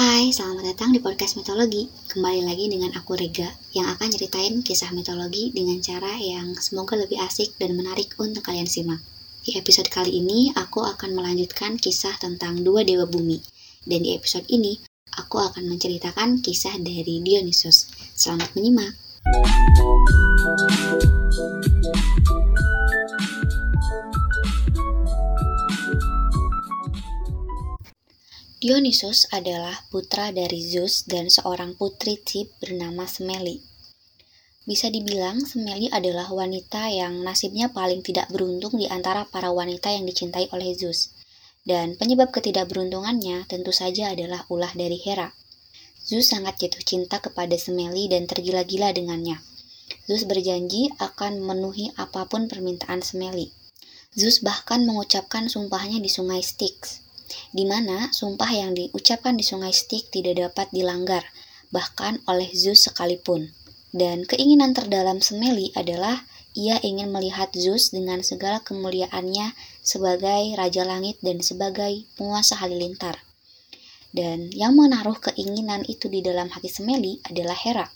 Hai, selamat datang di podcast mitologi. Kembali lagi dengan aku Rega yang akan ceritain kisah mitologi dengan cara yang semoga lebih asik dan menarik untuk kalian simak. Di episode kali ini, aku akan melanjutkan kisah tentang dua dewa bumi. Dan di episode ini, aku akan menceritakan kisah dari Dionysus. Selamat menyimak. Dionysus adalah putra dari Zeus dan seorang putri Tip bernama Semeli. Bisa dibilang Semeli adalah wanita yang nasibnya paling tidak beruntung di antara para wanita yang dicintai oleh Zeus. Dan penyebab ketidakberuntungannya tentu saja adalah ulah dari Hera. Zeus sangat jatuh cinta kepada Semeli dan tergila-gila dengannya. Zeus berjanji akan memenuhi apa pun permintaan Semeli. Zeus bahkan mengucapkan sumpahnya di sungai Styx di mana sumpah yang diucapkan di sungai Styx tidak dapat dilanggar, bahkan oleh Zeus sekalipun. Dan keinginan terdalam Semeli adalah ia ingin melihat Zeus dengan segala kemuliaannya sebagai Raja Langit dan sebagai penguasa halilintar. Dan yang menaruh keinginan itu di dalam hati Semeli adalah Hera.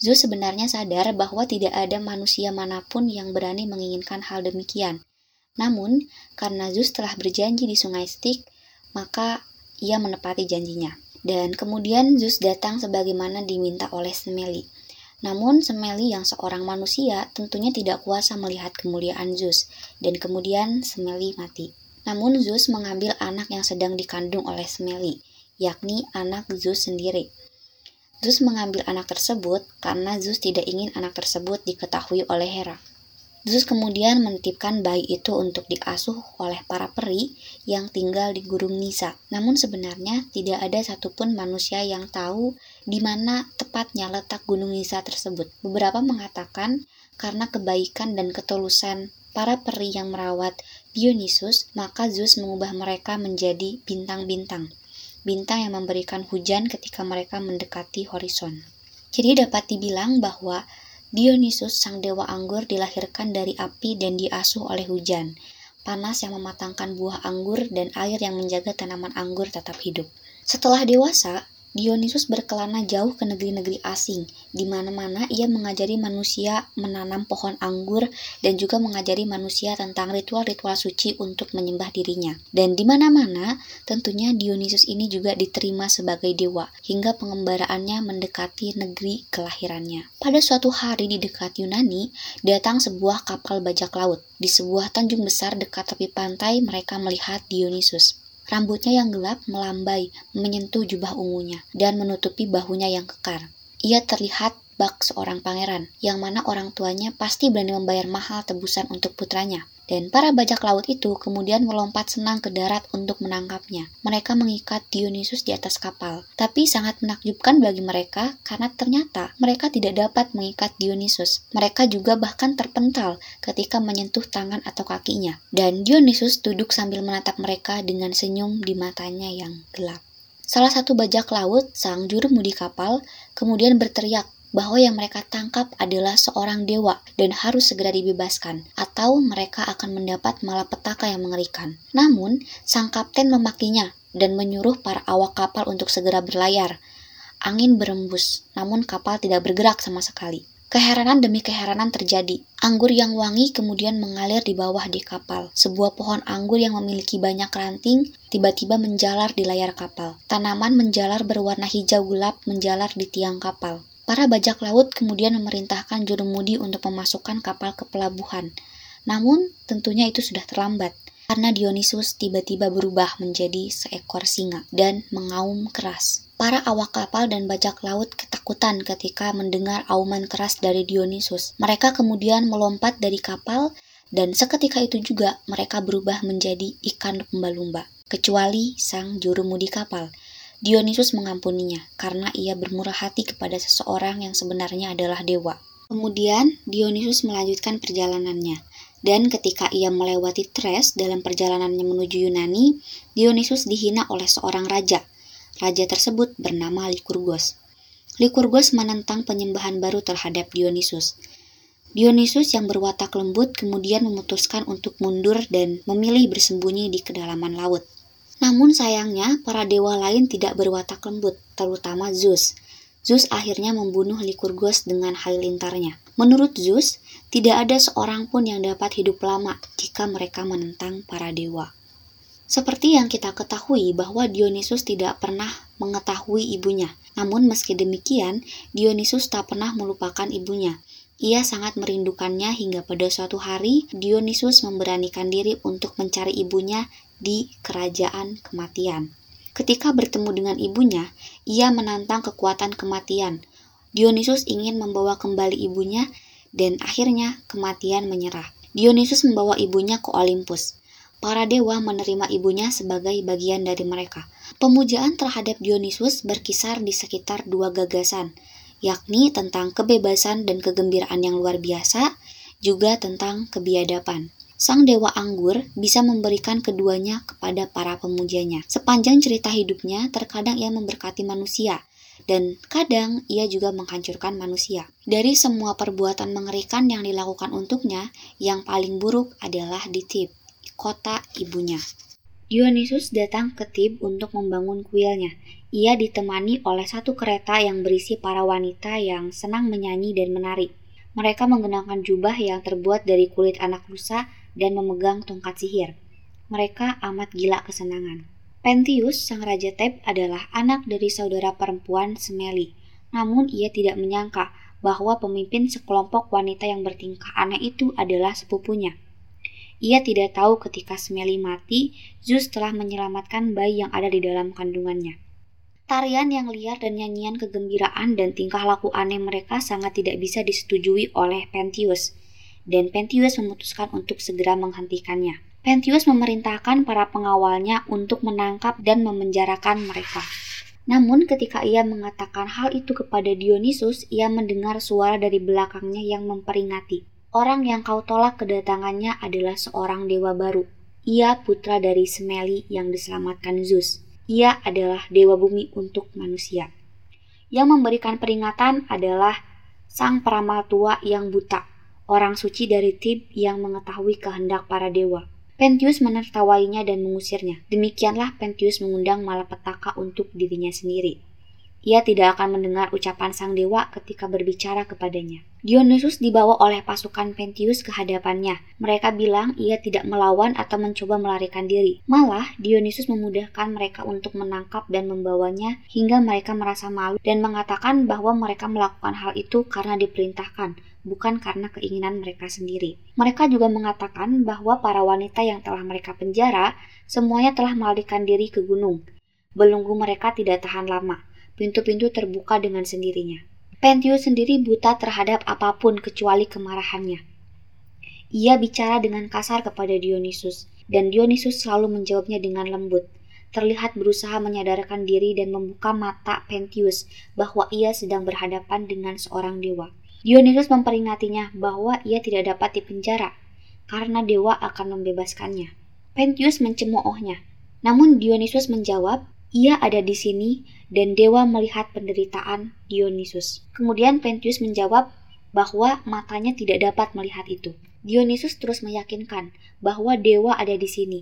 Zeus sebenarnya sadar bahwa tidak ada manusia mana pun yang berani menginginkan hal demikian. Namun, karena Zeus telah berjanji di sungai Styx, maka ia menepati janjinya. Dan kemudian Zeus datang sebagaimana diminta oleh Semeli. Namun Semeli yang seorang manusia tentunya tidak kuasa melihat kemuliaan Zeus, dan kemudian Semeli mati. Namun Zeus mengambil anak yang sedang dikandung oleh Semeli, yakni anak Zeus sendiri. Zeus mengambil anak tersebut karena Zeus tidak ingin anak tersebut diketahui oleh Hera. Zeus kemudian menitipkan bayi itu untuk diasuh oleh para peri yang tinggal di Gurun Nisa. Namun sebenarnya tidak ada satupun manusia yang tahu di mana tepatnya letak Gunung Nisa tersebut. Beberapa mengatakan karena kebaikan dan ketulusan para peri yang merawat Dionysus, maka Zeus mengubah mereka menjadi bintang-bintang. Bintang yang memberikan hujan ketika mereka mendekati horizon. Jadi dapat dibilang bahwa Dionysus, sang dewa anggur, dilahirkan dari api dan diasuh oleh hujan, panas yang mematangkan buah anggur, dan air yang menjaga tanaman anggur tetap hidup. Setelah dewasa, Dionysus berkelana jauh ke negeri-negeri asing, di mana-mana ia mengajari manusia menanam pohon anggur dan juga mengajari manusia tentang ritual-ritual suci untuk menyembah dirinya. Dan di mana-mana, tentunya Dionysus ini juga diterima sebagai dewa, hingga pengembaraannya mendekati negeri kelahirannya. Pada suatu hari di dekat Yunani, datang sebuah kapal bajak laut. Di sebuah tanjung besar dekat tepi pantai, mereka melihat Dionysus. Rambutnya yang gelap melambai, menyentuh jubah ungunya, dan menutupi bahunya yang kekar. Ia terlihat bak seorang pangeran, yang mana orang tuanya pasti berani membayar mahal tebusan untuk putranya. Dan para bajak laut itu kemudian melompat senang ke darat untuk menangkapnya. Mereka mengikat Dionysus di atas kapal. Tapi sangat menakjubkan bagi mereka karena ternyata mereka tidak dapat mengikat Dionysus. Mereka juga bahkan terpental ketika menyentuh tangan atau kakinya. Dan Dionysus duduk sambil menatap mereka dengan senyum di matanya yang gelap. Salah satu bajak laut, sang juru mudi kapal, kemudian berteriak bahwa yang mereka tangkap adalah seorang dewa dan harus segera dibebaskan, atau mereka akan mendapat malapetaka yang mengerikan. Namun, sang kapten memakinya dan menyuruh para awak kapal untuk segera berlayar. Angin berembus, namun kapal tidak bergerak sama sekali. Keheranan demi keheranan terjadi. Anggur yang wangi kemudian mengalir di bawah di kapal. Sebuah pohon anggur yang memiliki banyak ranting tiba-tiba menjalar di layar kapal. Tanaman menjalar berwarna hijau gelap menjalar di tiang kapal. Para bajak laut kemudian memerintahkan jurumudi untuk memasukkan kapal ke pelabuhan. Namun, tentunya itu sudah terlambat karena Dionysus tiba-tiba berubah menjadi seekor singa dan mengaum keras. Para awak kapal dan bajak laut ketakutan ketika mendengar auman keras dari Dionysus. Mereka kemudian melompat dari kapal dan seketika itu juga mereka berubah menjadi ikan lumba-lumba. Kecuali sang jurumudi kapal Dionysus mengampuninya karena ia bermurah hati kepada seseorang yang sebenarnya adalah dewa. Kemudian Dionysus melanjutkan perjalanannya, dan ketika ia melewati Tres dalam perjalanannya menuju Yunani, Dionysus dihina oleh seorang raja. Raja tersebut bernama Lycurgos. Lycurgos menentang penyembahan baru terhadap Dionysus. Dionysus yang berwatak lembut kemudian memutuskan untuk mundur dan memilih bersembunyi di kedalaman laut. Namun sayangnya, para dewa lain tidak berwatak lembut, terutama Zeus. Zeus akhirnya membunuh Lycurgus dengan halilintarnya. Menurut Zeus, tidak ada seorang pun yang dapat hidup lama jika mereka menentang para dewa. Seperti yang kita ketahui bahwa Dionysus tidak pernah mengetahui ibunya. Namun meski demikian, Dionysus tak pernah melupakan ibunya. Ia sangat merindukannya hingga pada suatu hari Dionysus memberanikan diri untuk mencari ibunya di kerajaan kematian. Ketika bertemu dengan ibunya, ia menantang kekuatan kematian. Dionysus ingin membawa kembali ibunya dan akhirnya kematian menyerah. Dionysus membawa ibunya ke Olympus para dewa menerima ibunya sebagai bagian dari mereka. Pemujaan terhadap Dionysus berkisar di sekitar dua gagasan, yakni tentang kebebasan dan kegembiraan yang luar biasa, juga tentang kebiadaban. Sang dewa anggur bisa memberikan keduanya kepada para pemujanya. Sepanjang cerita hidupnya, terkadang ia memberkati manusia, dan kadang ia juga menghancurkan manusia. Dari semua perbuatan mengerikan yang dilakukan untuknya, yang paling buruk adalah di Tip kota ibunya. Dionysus datang ke Tib untuk membangun kuilnya. Ia ditemani oleh satu kereta yang berisi para wanita yang senang menyanyi dan menari. Mereka mengenakan jubah yang terbuat dari kulit anak rusa dan memegang tongkat sihir. Mereka amat gila kesenangan. Pentius, sang raja Teb, adalah anak dari saudara perempuan Semeli. Namun ia tidak menyangka bahwa pemimpin sekelompok wanita yang bertingkah aneh itu adalah sepupunya. Ia tidak tahu ketika Smelly mati, Zeus telah menyelamatkan bayi yang ada di dalam kandungannya. Tarian yang liar dan nyanyian kegembiraan dan tingkah laku aneh mereka sangat tidak bisa disetujui oleh Pentius, dan Pentius memutuskan untuk segera menghentikannya. Pentius memerintahkan para pengawalnya untuk menangkap dan memenjarakan mereka. Namun ketika ia mengatakan hal itu kepada Dionysus, ia mendengar suara dari belakangnya yang memperingati. Orang yang kau tolak kedatangannya adalah seorang dewa baru. Ia putra dari Semeli yang diselamatkan Zeus. Ia adalah dewa bumi untuk manusia. Yang memberikan peringatan adalah sang peramal tua yang buta, orang suci dari Tib yang mengetahui kehendak para dewa. Pentius menertawainya dan mengusirnya. Demikianlah Pentius mengundang malapetaka untuk dirinya sendiri. Ia tidak akan mendengar ucapan sang dewa ketika berbicara kepadanya. Dionysus dibawa oleh pasukan Pentius ke hadapannya. Mereka bilang ia tidak melawan atau mencoba melarikan diri. Malah, Dionysus memudahkan mereka untuk menangkap dan membawanya hingga mereka merasa malu dan mengatakan bahwa mereka melakukan hal itu karena diperintahkan, bukan karena keinginan mereka sendiri. Mereka juga mengatakan bahwa para wanita yang telah mereka penjara semuanya telah melarikan diri ke gunung. Belenggu mereka tidak tahan lama pintu-pintu terbuka dengan sendirinya. Pentius sendiri buta terhadap apa pun kecuali kemarahannya. Ia bicara dengan kasar kepada Dionysus, dan Dionysus selalu menjawabnya dengan lembut. Terlihat berusaha menyadarkan diri dan membuka mata Pentius bahwa ia sedang berhadapan dengan seorang dewa. Dionysus memperingatinya bahwa ia tidak dapat dipenjara karena dewa akan membebaskannya. Pentius mencemoohnya. Namun Dionysus menjawab ia ada di sini dan dewa melihat penderitaan Dionysus. Kemudian Pentius menjawab bahwa matanya tidak dapat melihat itu. Dionysus terus meyakinkan bahwa dewa ada di sini.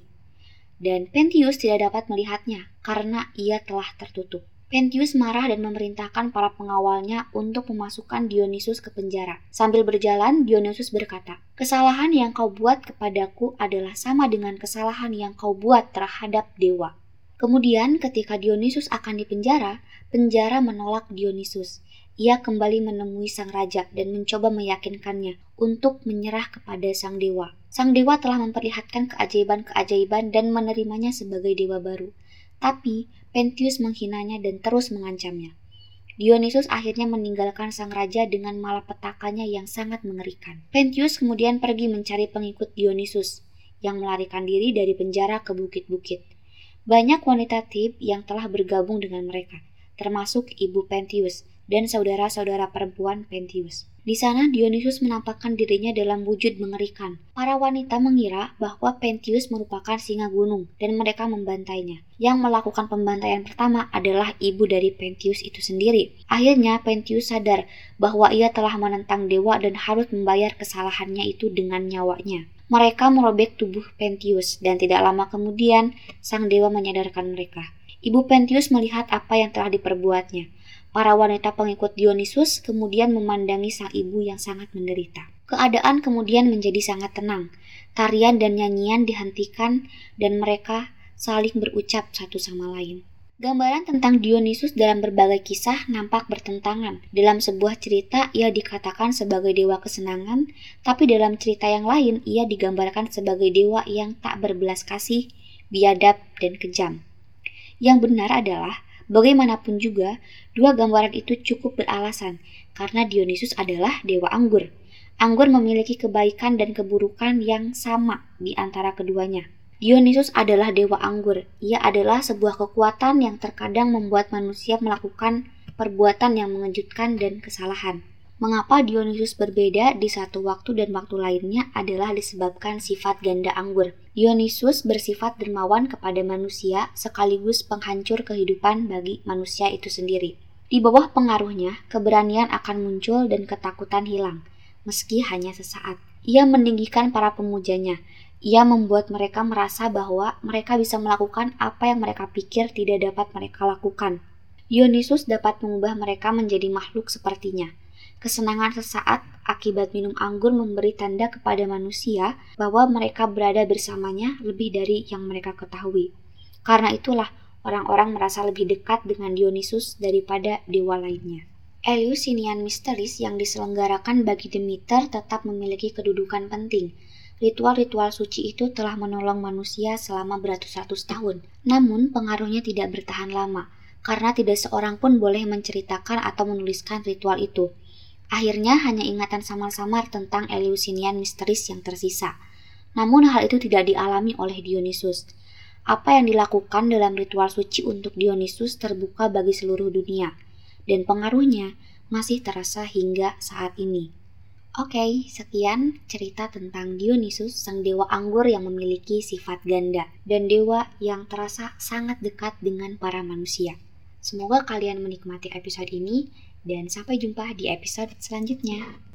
Dan Pentius tidak dapat melihatnya karena ia telah tertutup. Pentius marah dan memerintahkan para pengawalnya untuk memasukkan Dionysus ke penjara. Sambil berjalan, Dionysus berkata, "Kesalahan yang kau buat kepadaku adalah sama dengan kesalahan yang kau buat terhadap dewa." Kemudian ketika Dionysus akan dipenjara, penjara menolak Dionysus. Ia kembali menemui sang raja dan mencoba meyakinkannya untuk menyerah kepada sang dewa. Sang dewa telah memperlihatkan keajaiban-keajaiban dan menerimanya sebagai dewa baru. Tapi Pentius menghinanya dan terus mengancamnya. Dionysus akhirnya meninggalkan sang raja dengan malapetakannya yang sangat mengerikan. Pentius kemudian pergi mencari pengikut Dionysus yang melarikan diri dari penjara ke bukit-bukit. Banyak wanita Tib yang telah bergabung dengan mereka, termasuk ibu Pentius dan saudara-saudara perempuan Pentius. Di sana Dionysus menampakkan dirinya dalam wujud mengerikan. Para wanita mengira bahwa Pentius merupakan singa gunung dan mereka membantainya. Yang melakukan pembantaian pertama adalah ibu dari Pentius itu sendiri. Akhirnya Pentius sadar bahwa ia telah menentang dewa dan harus membayar kesalahannya itu dengan nyawanya. Mereka merobek tubuh Pentius dan tidak lama kemudian sang dewa menyadarkan mereka. Ibu Pentius melihat apa yang telah diperbuatnya. Para wanita pengikut Dionysus kemudian memandangi sang ibu yang sangat menderita. Keadaan kemudian menjadi sangat tenang. Tarian dan nyanyian dihentikan dan mereka saling berucap satu sama lain. Gambaran tentang Dionysus dalam berbagai kisah nampak bertentangan. Dalam sebuah cerita, ia dikatakan sebagai dewa kesenangan, tapi dalam cerita yang lain, ia digambarkan sebagai dewa yang tak berbelas kasih, biadab, dan kejam. Yang benar adalah, bagaimanapun juga, dua gambaran itu cukup beralasan, karena Dionysus adalah dewa anggur. Anggur memiliki kebaikan dan keburukan yang sama di antara keduanya. Dionysus adalah dewa anggur. Ia adalah sebuah kekuatan yang terkadang membuat manusia melakukan perbuatan yang mengejutkan dan kesalahan. Mengapa Dionysus berbeda di satu waktu dan waktu lainnya adalah disebabkan sifat ganda anggur. Dionysus bersifat dermawan kepada manusia sekaligus penghancur kehidupan bagi manusia itu sendiri. Di bawah pengaruhnya, keberanian akan muncul dan ketakutan hilang, meski hanya sesaat. Ia meninggikan para pemujanya, ia membuat mereka merasa bahwa mereka bisa melakukan apa yang mereka pikir tidak dapat mereka lakukan. Dionysus dapat mengubah mereka menjadi makhluk sepertinya. Kesenangan sesaat akibat minum anggur memberi tanda kepada manusia bahwa mereka berada bersamanya lebih dari yang mereka ketahui. Karena itulah orang-orang merasa lebih dekat dengan Dionysus daripada dewa lainnya. Eleusinian Mysteries yang diselenggarakan bagi Demeter tetap memiliki kedudukan penting – Ritual-ritual suci itu telah menolong manusia selama beratus-ratus tahun. Namun, pengaruhnya tidak bertahan lama, karena tidak seorang pun boleh menceritakan atau menuliskan ritual itu. Akhirnya hanya ingatan samar-samar tentang Eleusinian Mysteries yang tersisa. Namun hal itu tidak dialami oleh Dionysus. Apa yang dilakukan dalam ritual suci untuk Dionysus terbuka bagi seluruh dunia, dan pengaruhnya masih terasa hingga saat ini. Oke, okay, sekian cerita tentang Dionysus, sang dewa anggur yang memiliki sifat ganda dan dewa yang terasa sangat dekat dengan para manusia. Semoga kalian menikmati episode ini dan sampai jumpa di episode selanjutnya.